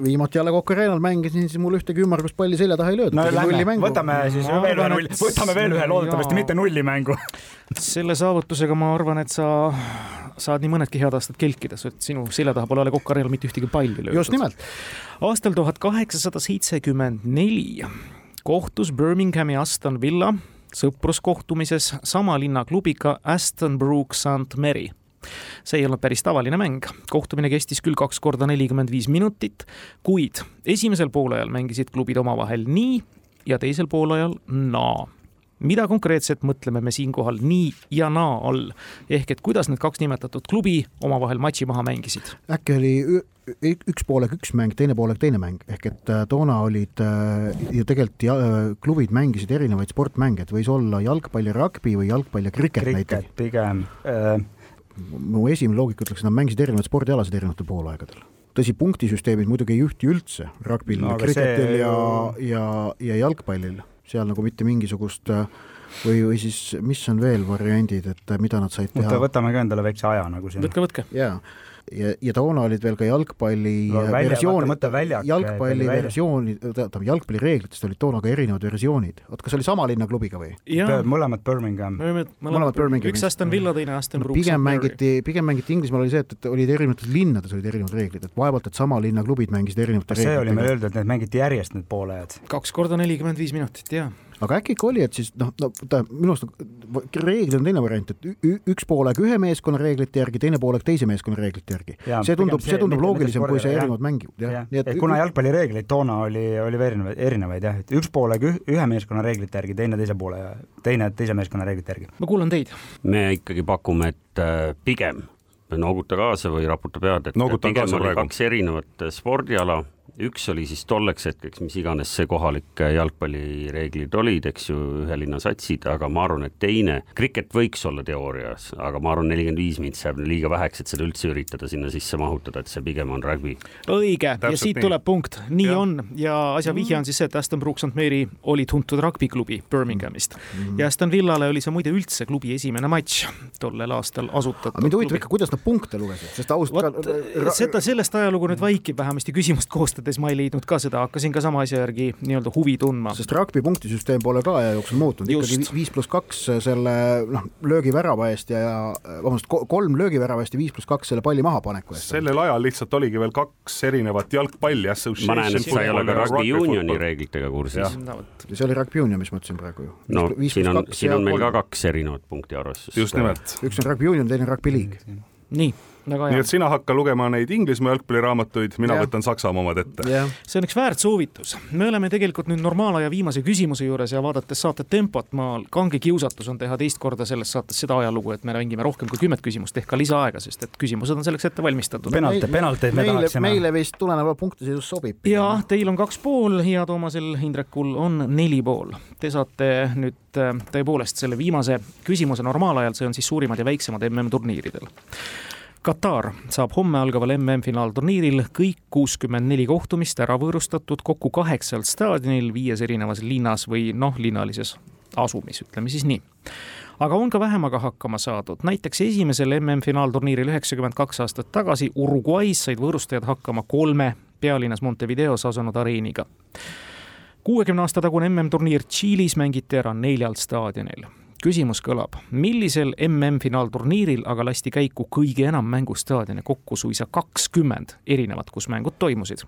viimati jälle Coca Arena'l mängisin, siis mul ühtegi ümmargust palli selja taha ei löödud. no võtame siis no, veel ühe nulli, võtame veel ühe, loodetavasti mitte nullimängu. selle saavutusega ma arvan, et sa saad nii mõnedki head aastad kelkida, sinu selja taha pole Coca Arena'l mitte ühtegi palli löödud. just nimelt. aastal tuhat kaheksasada seitsekümmend neli kohtus Birminghami Aston Villa sõpruskohtumises sama linna klubiga Aston Brook St Mary see ei olnud päris tavaline mäng, kohtumine kestis küll kaks korda nelikümmend viis minutit, kuid esimesel poolajal mängisid klubid omavahel nii ja teisel poolajal naa mida konkreetselt mõtleme me siinkohal nii ja naa all, ehk et kuidas need kaks nimetatud klubi omavahel matši maha mängisid? äkki oli üks poolega üks mäng, teine poolega teine mäng, ehk et äh, toona olid äh, ju tegelikult ja, äh, klubid mängisid erinevaid sportmänge, et võis olla jalgpall ja rugby või jalgpall ja kriket näiteks. pigem. Mu esimene loogika ütleks, et nad mängisid erinevaid spordialasid erinevatel poolaegadel tõsi, punktisüsteemid muidugi ei ühti üldse rugbyl no,, kriketil see... ja, ja, ja jalgpallil seal nagu mitte mingisugust või, või siis mis on veel variandid, et mida nad said teha? võtame ka endale väikse aja nagu siin. võtke, võtke. jaa ja, ja toona olid veel ka jalgpalli no, välja, versioonid, jalgpalli versioonid, tähendab jalgpallireeglitest olid toona ka erinevad versioonid. oot, kas oli sama linna klubiga või? mõlemad Birmingham. mõlemad Birmingham. üks Aston Villa, teine Aston Brooks. pigem mängiti, pigem mängiti Inglismaal oli see, et, et olid erinevates linnades olid erinevad reeglid, et vaevalt, et sama linna klubid mängisid erinevate reeglitega. see oli meil öeldud, et need mängiti järjest, need poolajad. kaks korda nelikümmend viis minutit, jaa aga äkki ikka oli, et siis noh, no ta minu arust reegel on teine variant, et üks poolega ühe meeskonna reeglite järgi, teine poolega teise meeskonna reeglite järgi. see tundub, see tundub loogilisem, kui see erinevad mängib. Et, et kuna jalgpallireegleid toona oli, oli erinevaid, erinevaid jah, et üks poolega ühe meeskonna reeglite järgi, teine teise poole ja teine teise meeskonna reeglite järgi. ma kuulan teid. me ikkagi pakume, et äh, pigem nooguta kaasa või raputa pead, et Noogutan pigem oli praegu. kaks erinevat spordiala üks oli siis tolleks hetkeks, mis iganes see kohalik jalgpallireeglid olid, eks ju, ühe linna satsid, aga ma arvan, et teine, kriket võiks olla teoorias, aga ma arvan, nelikümmend viis mintsi jääb liiga väheks, et seda üldse üritada sinna sisse mahutada, et see pigem on rugby. õige, ja siit nii. tuleb punkt, nii ja. on ja asja vihje on siis see, et Aston Brook St Mary oli tuntud rugbyklubi Birminghamist mm ja Aston Villale oli see muide üldse klubi esimene matš tollel aastal asutatud. mind huvitab ikka, kuidas nad punkte lugesid, sest ausalt ka. seda, sellest ajalugu nüüd vaikib vähemasti küsimust koostades mõttes ma ei leidnud ka seda, hakkasin ka sama asja järgi nii-öelda huvi tundma. sest rugby punktisüsteem pole ka aja jooksul muutunud, ikkagi viis pluss kaks selle noh, löögivärava eest ja, ja vabandust, kolm löögivärava eest ja viis pluss kaks selle palli mahapaneku eest. sellel ajal lihtsalt oligi veel kaks erinevat jalgpalli ma näen, et sa ei ole ka rugby unioni reeglitega kursis. No, see oli rugby union, mis ma ütlesin praegu ju. no viis siin on, siin on meil ka kaks erinevat punkti arvestust. just nimelt. üks on rugby union, teine on rugby league. nii nii et sina hakka lugema neid Inglismaa jalgpalliraamatuid, mina ja. võtan Saksamaa omad ette. see on üks väärt soovitus. me oleme tegelikult nüüd normaalaja viimase küsimuse juures ja vaadates saate tempot, ma, kange kiusatus on teha teist korda selles saates seda ajalugu, et me mängime rohkem kui kümmet küsimust ehk ka lisaaega, sest et küsimused on selleks ette valmistatud. penalt, penalteid me meile, tahaksime. meile vist tulenevalt punktiseisust sobib. ja teil on kaks pool ja Toomasel Hindrekul on neli pool. Te saate nüüd äh, tõepoolest selle viimase küsimuse normaalajal, see on siis suurimad ja väiksemad MM-turniiridel Katar saab homme algaval MM-finaalturniiril kõik kuuskümmend neli kohtumist ära võõrustatud kokku kaheksal staadionil viies erinevas linnas või noh, linnalises asumis, ütleme siis nii. aga on ka vähemaga hakkama saadud, näiteks esimesel MM-finaalturniiril üheksakümmend kaks aastat tagasi Uruguay's said võõrustajad hakkama kolme pealinnas Montevideos asunud areeniga. kuuekümne aasta tagune MM-turniir Tšiilis mängiti ära neljal staadionil küsimus kõlab, millisel MM-finaalturniiril aga lasti käiku kõige enam mängustaadione, kokku suisa kakskümmend erinevat, kus mängud toimusid.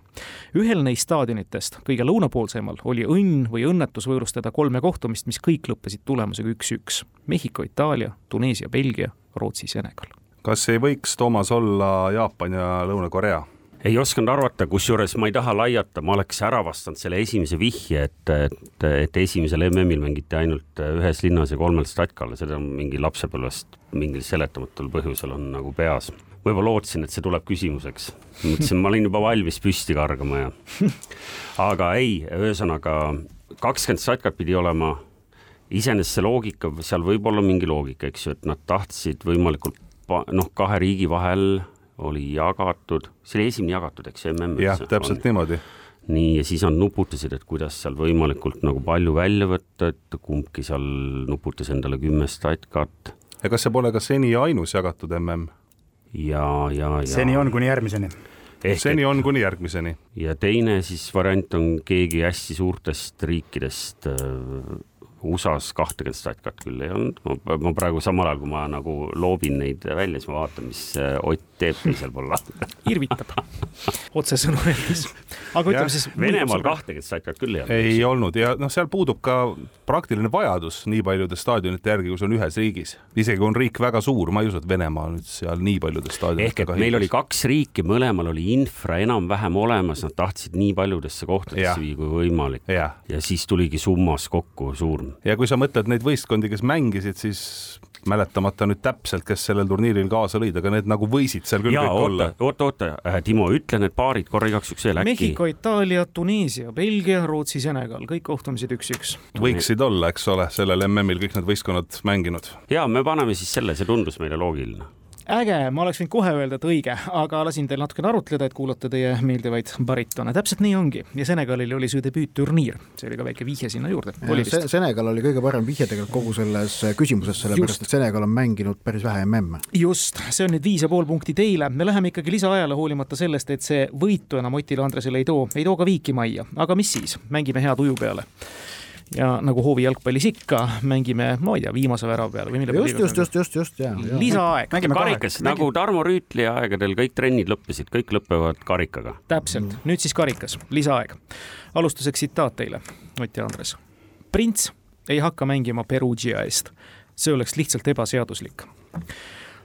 ühel neist staadionitest, kõige lõunapoolsemal, oli õnn või õnnetus võõrustada kolme kohtumist, mis kõik lõppesid tulemusega üks-üks. Mehhiko, Itaalia, Tuneesia, Belgia, Rootsi, Senegal. kas ei võiks, Toomas, olla Jaapan ja Lõuna-Korea? Ei osanud arvata, kusjuures ma ei taha laiata, ma oleks ära vastanud selle esimese vihje, et, et, et esimesel MM-il mängiti ainult ühes linnas ja kolmel statkal, seda mingi lapsepõlvest mingil seletamatul põhjusel on nagu peas. võib-olla lootsin, et see tuleb küsimuseks, mõtlesin, ma olin juba valmis püsti kargama ja, aga ei, ühesõnaga kakskümmend statkat pidi olema, iseenesest see loogika, seal võib olla mingi loogika, eks ju, et nad tahtsid võimalikult noh, kahe riigi vahel oli jagatud, see oli esimene jagatud, eks ju, MM. jah, täpselt on. niimoodi. nii, ja siis nad nuputasid, et kuidas seal võimalikult nagu palju välja võtta, et kumbki seal nuputas endale kümme statkat. ja kas see pole ka seni ainus jagatud MM? ja, ja, ja. seni on kuni järgmiseni. Ehk seni et... on kuni järgmiseni. ja teine siis variant on keegi hästi suurtest riikidest äh, USA-s kahtekümmet statkat küll ei olnud, ma praegu samal ajal, kui ma nagu loobin neid välja, siis ma vaatan, mis äh, Ott teeb teisel pool lahti. irvitab, otsesõnu öeldes. aga ütleme siis. Venemaal kahtekümmet statkat küll ei olnud. ei olnud ja noh, seal puudub ka praktiline vajadus nii paljude staadionite järgi, kui see on ühes riigis. isegi kui on riik väga suur, ma ei usu, et Venemaa nüüd seal nii paljudes staadionitega. ehk et meil oli kaks riiki, mõlemal oli infra enam-vähem olemas, nad tahtsid nii paljudesse kohtadesse viia kui võimalik. ja siis tuligi summas kokku suur. Ja kui sa mõtled neid võistkondi, kes mängisid, siis mäletamata nüüd täpselt, kes sellel turniiril kaasa lõid, aga need nagu võisid seal küll ja, kõik oota, olla. oota, oota, äh, Timo, ütle need paarid korra igaks juhuks veel äkki. Mehhiko, Itaalia, Tuneesia, Belgia, Rootsi, Senegal, kõik kohtumised üks-üks. võiksid olla, eks ole, sellel MM-il kõik need võistkonnad mänginud. ja me paneme siis selle, see tundus meile loogiline äge, ma oleks võinud kohe öelda, et õige, aga lasin teil natukene arutleda, et kuulata teie meeldivaid baritone. täpselt nii ongi. Ja Senegalil oli see debüütturniir, see oli ka väike vihje sinna juurde. Se Senegal oli kõige parem vihje tegelikult kogu selles küsimuses, sellepärast et Senegal on mänginud päris vähe MM-e. just, see on nüüd viis ja pool punkti teile, me läheme ikkagi lisaajale, hoolimata sellest, et see võitu enam Otile Andresele ei too, ei too ka viiki majja, aga mis siis, mängime hea tuju peale ja nagu hoovi jalgpallis ikka, mängime, ma ei tea, viimase värava peale või mille just, just, just, just, just, ja, ja. lisaaeg. karikas, nagu Tarmo Rüütli aegadel kõik trennid lõppesid, kõik lõpevad karikaga. täpselt mm., nüüd siis karikas, lisaaeg. alustuseks tsitaat teile, Ott ja Andres. prints ei hakka mängima Perugia eest, see oleks lihtsalt ebaseaduslik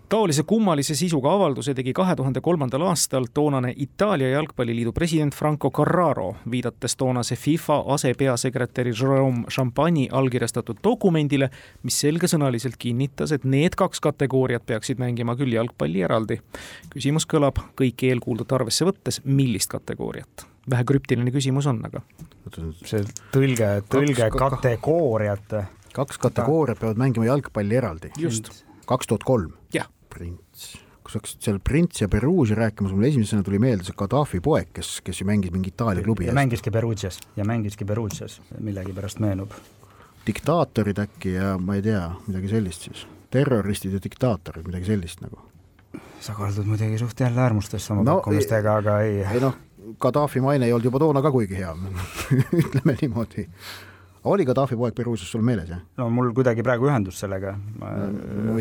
taolise kummalise sisuga avalduse tegi kahe tuhande kolmandal aastal toonane Itaalia jalgpalliliidu president Franco Carraro, viidates toonase FIFA asepeasekretäri Jerome Champagne'i allkirjastatud dokumendile, mis selgesõnaliselt kinnitas, et need kaks kategooriat peaksid mängima küll jalgpalli eraldi. küsimus kõlab kõik eelkuuldut arvesse võttes, millist kategooriat? vähe krüptiline küsimus on, aga. see tõlge, tõlge kategooriat. kaks kategooriat peavad mängima jalgpalli eraldi. just kaks tuhat kolm. jah prints, kui sa hakkasid seal Prints ja Perugia rääkima, siis mul esimesena tuli meelde see Gaddafi poeg, kes, kes ju mängis mingi Itaalia klubi mängiski Perugias ja mängiski Perugias, millegipärast meenub. diktaatorid äkki ja ma ei tea, midagi sellist siis, terroristid ja diktaatorid, midagi sellist nagu. sa kaldud muidugi suht jälle äärmustesse oma no, pakkumistega, aga ei. ei noh, Gaddafi maine ei olnud juba toona ka kuigi hea ütleme niimoodi oli Gaddafi poeg Peruusias sul meeles, jah? no mul kuidagi praegu ühendus sellega.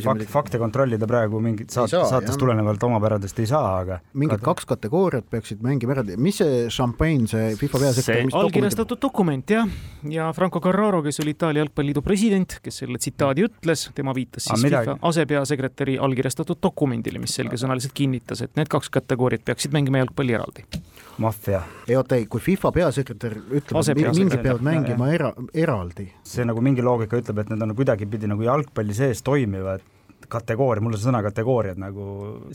fakt, fakte kontrollida praegu mingit saat-, saatest tulenevalt omapäradest ei saa, aga mingid Gad... kaks kategooriat peaksid mängima eraldi, mis see Champagne, see FIFA peasekretär see allkirjastatud dokument, jah, ja Franco Carraro, kes oli Itaalia jalgpalliliidu president, kes selle tsitaadi ütles, tema viitas siis ah, FIFA asepeasekretäri allkirjastatud dokumendile, mis selgesõnaliselt kinnitas, et need kaks kategooriat peaksid mängima jalgpalli eraldi. maffia. ei oota, ei, kui FIFA peasekretär ütleb, et mingid peavad mängima era-, eraldi. see nagu mingi loogika ütleb, et need on kuidagipidi nagu jalgpalli sees toimivad kategooria, mulle see sõna kategooriad nagu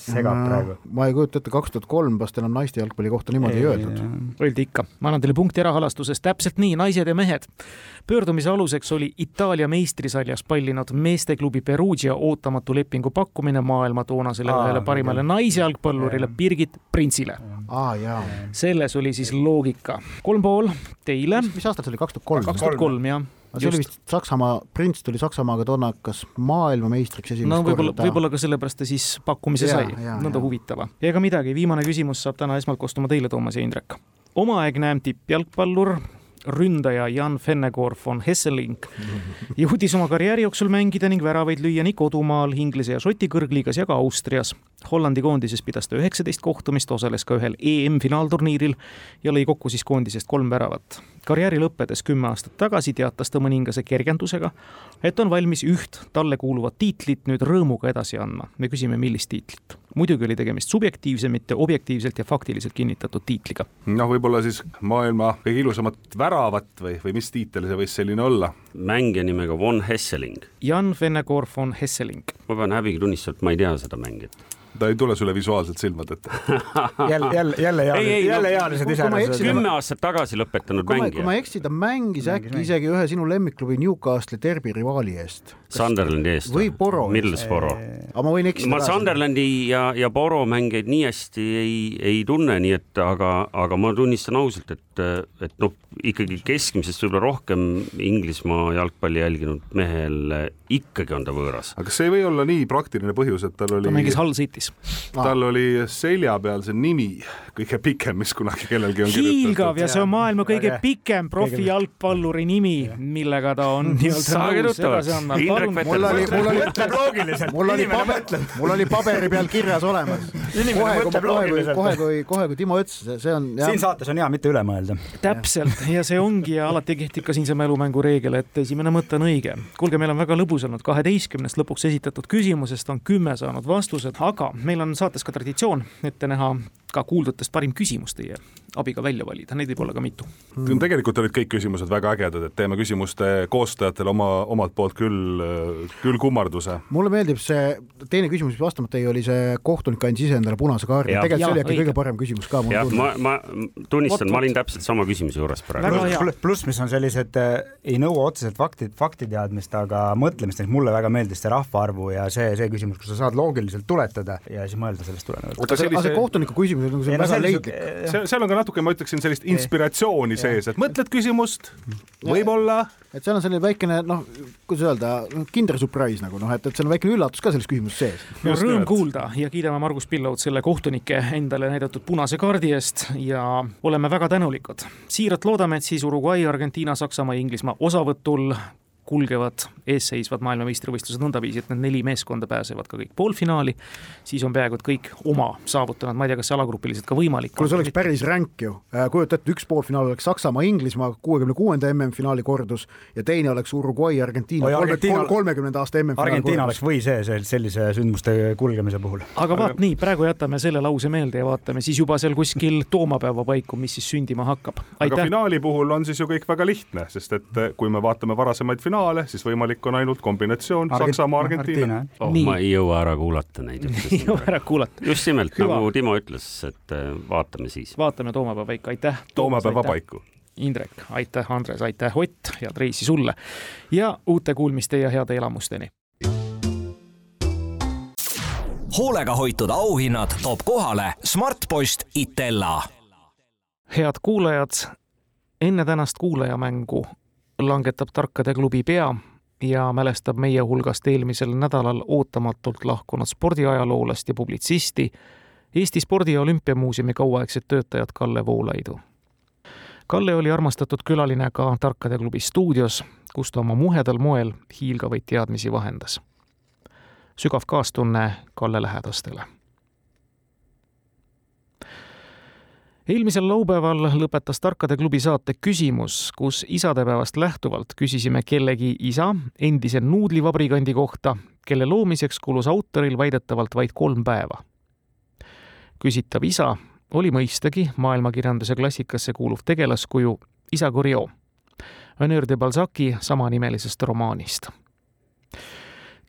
segab no, praegu. ma ei kujuta ette, kaks tuhat kolm vast enam naiste jalgpalli kohta niimoodi ei, ei öeldud. Öeldi ikka, ma annan teile punkti rahalastuses, täpselt nii, naised ja mehed. pöördumise aluseks oli Itaalia meistrisaljas pallinud meesteklubi Perugia ootamatu lepingu pakkumine maailma toonasele ühele parimale naisjalgpallurile Birgit Printsile. Ah, selles oli siis loogika. kolm pool teile. mis aastal see oli, kaks tuhat kolm? kaks tuhat kolm, jah aga see oli vist Saksamaa, Prints tuli Saksamaaga toona kas maailmameistriks esimest no võib-olla, võib-olla ka sellepärast ta siis pakkumise ja, sai, nõnda huvitava. ega midagi, viimane küsimus saab täna esmalt kostuma teile, Toomas ja Indrek. omaaegne tippjalgpallur ründaja Jan Vennegoor von Hesselink jõudis oma karjääri jooksul mängida ning väravaid lüüa nii kodumaal, Inglise ja Šoti kõrgliigas ja ka Austrias. Hollandi koondises pidas ta üheksateist kohtumist, osales ka ühel EM-finaalturniiril ja lõi kokku siis koondisest kolm väravat. Karjääri lõppedes kümme aastat tagasi teatas ta mõningase kergendusega, et on valmis üht talle kuuluvat tiitlit nüüd rõõmuga edasi andma. me küsime, millist tiitlit? muidugi oli tegemist subjektiivse, mitte objektiivselt ja faktiliselt kinnitatud tiitliga. noh, võib-olla siis maailma kõige ilusamat väravat või, või mis tiitel see võis selline olla? mängija nimega Von Hesseling. Jan Vennegoor von Hesseling. ma pean häbiga tunnistama, et ma ei tea seda mängijat ta ei tule sulle visuaalselt silmade ette jälle, jälle, jälle Jaanis, jälle Jaanised ise. kümme aastat tagasi lõpetanud kui mängija. kui ma ei eksi, ta mängis äkki mängis. isegi ühe sinu lemmikklubi Newcastle'i derbi rivaali eest. Sunderlandi eest. või Boro. Middlesbrough. aga ma võin eksida. ma Sunderlandi ja, ja Boro mängijaid nii hästi ei, ei tunne, nii et aga, aga ma tunnistan ausalt, et et noh, ikkagi keskmisest võib-olla rohkem Inglismaa jalgpalli jälginud mehel ikkagi on ta võõras. aga kas see ei või olla nii praktiline põhjus, et tal oli ta mängis Hull City's. tal oli selja peal see nimi kõige pikem, mis kunagi kellelgi on hiilgav ja see on maailma kõige pikem profijalgpalluri nimi, millega ta on nii-öelda nõus edasi andma. mul oli, mul oli, mul oli paber, mul oli paberi peal kirjas olemas. kohe, kohe, kohe, kui, kohe kui Timo ütles, see on. siin saates on hea mitte üle mõelda. Täpselt ja see ongi ja alati kehtib ka siinse mälumängu reegel, et esimene mõte on õige. kuulge, meil on väga lõbus olnud, kaheteistkümnest lõpuks esitatud küsimusest on kümme saanud vastused, aga meil on saates ka traditsioon ette näha ka kuuldutest parim küsimus teie abiga välja valida, neid võib olla ka mitu tegelikult olid kõik küsimused väga ägedad, et teeme küsimuste koostajatele oma, omalt poolt küll, küll kummarduse. mulle meeldib see teine küsimus, mis vastamata jäi, oli see kohtunik andis ise endale punase kaardi, tegelikult see oli äkki kõige parem küsimus ka. jah, ma, ma tunnistan, ma olin täpselt sama küsimuse juures praegu. pluss, mis on sellised, äh, ei nõua otseselt fakti, faktiteadmist, aga mõtlemist, et mulle väga meeldis see rahvaarvu ja see, see küsimus, kus sa saad loogiliselt tuletada ja siis mõelda sellest tulenevalt. aga see kohtuniku küsimus nagu see on väga leidlik. seal on ka natuke, ma ütleksin, sellist inspiratsiooni sees, et mõtled küsimust, võib-olla. et seal on selline väikene noh, kuidas öelda, kinder surprise nagu noh, et, et seal on väikene üllatus ka selles küsimuses sees. no rõõm kuulda ja kiidame Margus Pillaud selle kohtunike endale näidatud punase kaardi eest ja oleme väga tänulikud. siiralt loodame, et siis Uruguay, Argentiina, Saksamaa ja Inglismaa osavõtul kulgevad eesseisvad maailmameistrivõistlused nõndaviisi, et need neli meeskonda pääsevad ka kõik poolfinaali, siis on peaaegu et kõik oma saavutanud, ma ei tea, kas see alagrupiliselt ka võimalik kuule, see oleks päris ränk ju, äh, kujuta ette, üks poolfinaal oleks Saksamaa, Inglismaa kuuekümne kuuenda MM-finaali kordus ja teine oleks Uruguay, Argentiina. Kolmekümnenda aasta MM-finaali Argentiina oleks või see, see sellise sündmuste kulgemise puhul. aga vaat nii, praegu jätame selle lause meelde ja vaatame siis juba seal kuskil toomapäeva paiku, mis siis sündima hakkab. aga finaali puhul on siis ju kõik väga lihtne, sest et kui me vaatame varasemaid finaale, finaale, siis võimalik on ainult kombinatsioon Argent Saksamaa, Argentiina. Oh, ma ei jõua ära kuulata neid. ei jõua ära kuulata. just nimelt, nagu Timo ütles, et äh, vaatame siis. vaatame toomapäeva paiku, aitäh. toomapäeva paiku. Indrek, aitäh, Andres, aitäh, Ott, head reisi sulle ja uute kuulmiste ja heade elamusteni. hoolega hoitud auhinnad toob kohale Smartpost Itella. head kuulajad, enne tänast kuulajamängu langetab Tarkade klubi pea ja mälestab meie hulgast eelmisel nädalal ootamatult lahkunud spordiajaloolast ja publitsisti, Eesti Spordi- ja Olümpiamuuseumi kauaaegset töötajat Kalle Voolaidu. Kalle oli armastatud külaline ka Tarkade klubi stuudios, kus ta oma muhedal moel hiilgavaid teadmisi vahendas. sügav kaastunne Kalle lähedastele eelmisel laupäeval lõpetas Tarkade klubi saate Küsimus, kus isadepäevast lähtuvalt küsisime kellegi isa, endise nuudlivabrikandi kohta, kelle loomiseks kulus autoril väidetavalt vaid kolm päeva. küsitav isa oli mõistagi maailmakirjanduse klassikasse kuuluv tegelaskuju isa Goriot, Honor de Balzaci samanimelisest romaanist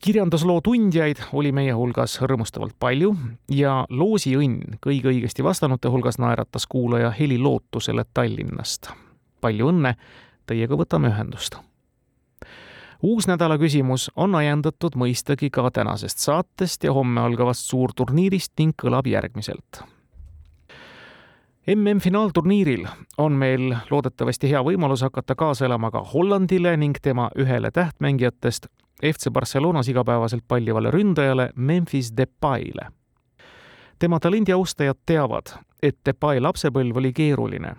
kirjandusloo tundjaid oli meie hulgas rõõmustavalt palju ja loosiõnn kõige õigesti vastanute hulgas naeratas kuulaja Heli Lootusele Tallinnast. palju õnne, teiega võtame ühendust. uus nädala küsimus on ajendatud mõistagi ka tänasest saatest ja homme algavast suurturniirist ning kõlab järgmiselt MM-finaalturniiril on meil loodetavasti hea võimalus hakata kaasa elama ka Hollandile ning tema ühele tähtmängijatest FC Barcelonas igapäevaselt pallivale ründajale Memphis Depay'le. tema talendi austajad teavad, et Depay lapsepõlv oli keeruline.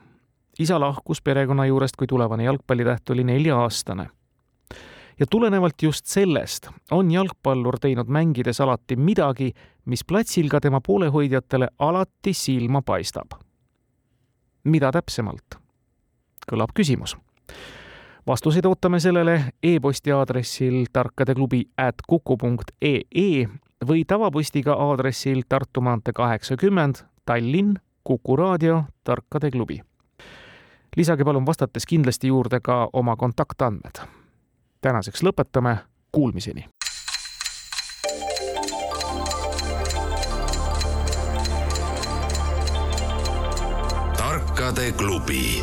isa lahkus perekonna juurest, kui tulevane jalgpallitäht oli nelja-aastane. ja tulenevalt just sellest on jalgpallur teinud mängides alati midagi, mis platsil ka tema poolehoidjatele alati silma paistab. mida täpsemalt? kõlab küsimus vastuseid ootame sellele e-posti aadressil tarkadeklubi at kuku punkt ee või tavapostiga aadressil Tartu maantee kaheksakümmend, Tallinn, Kuku raadio, Tarkade klubi. lisage palun vastates kindlasti juurde ka oma kontaktandmed. tänaseks lõpetame, kuulmiseni. tarkade klubi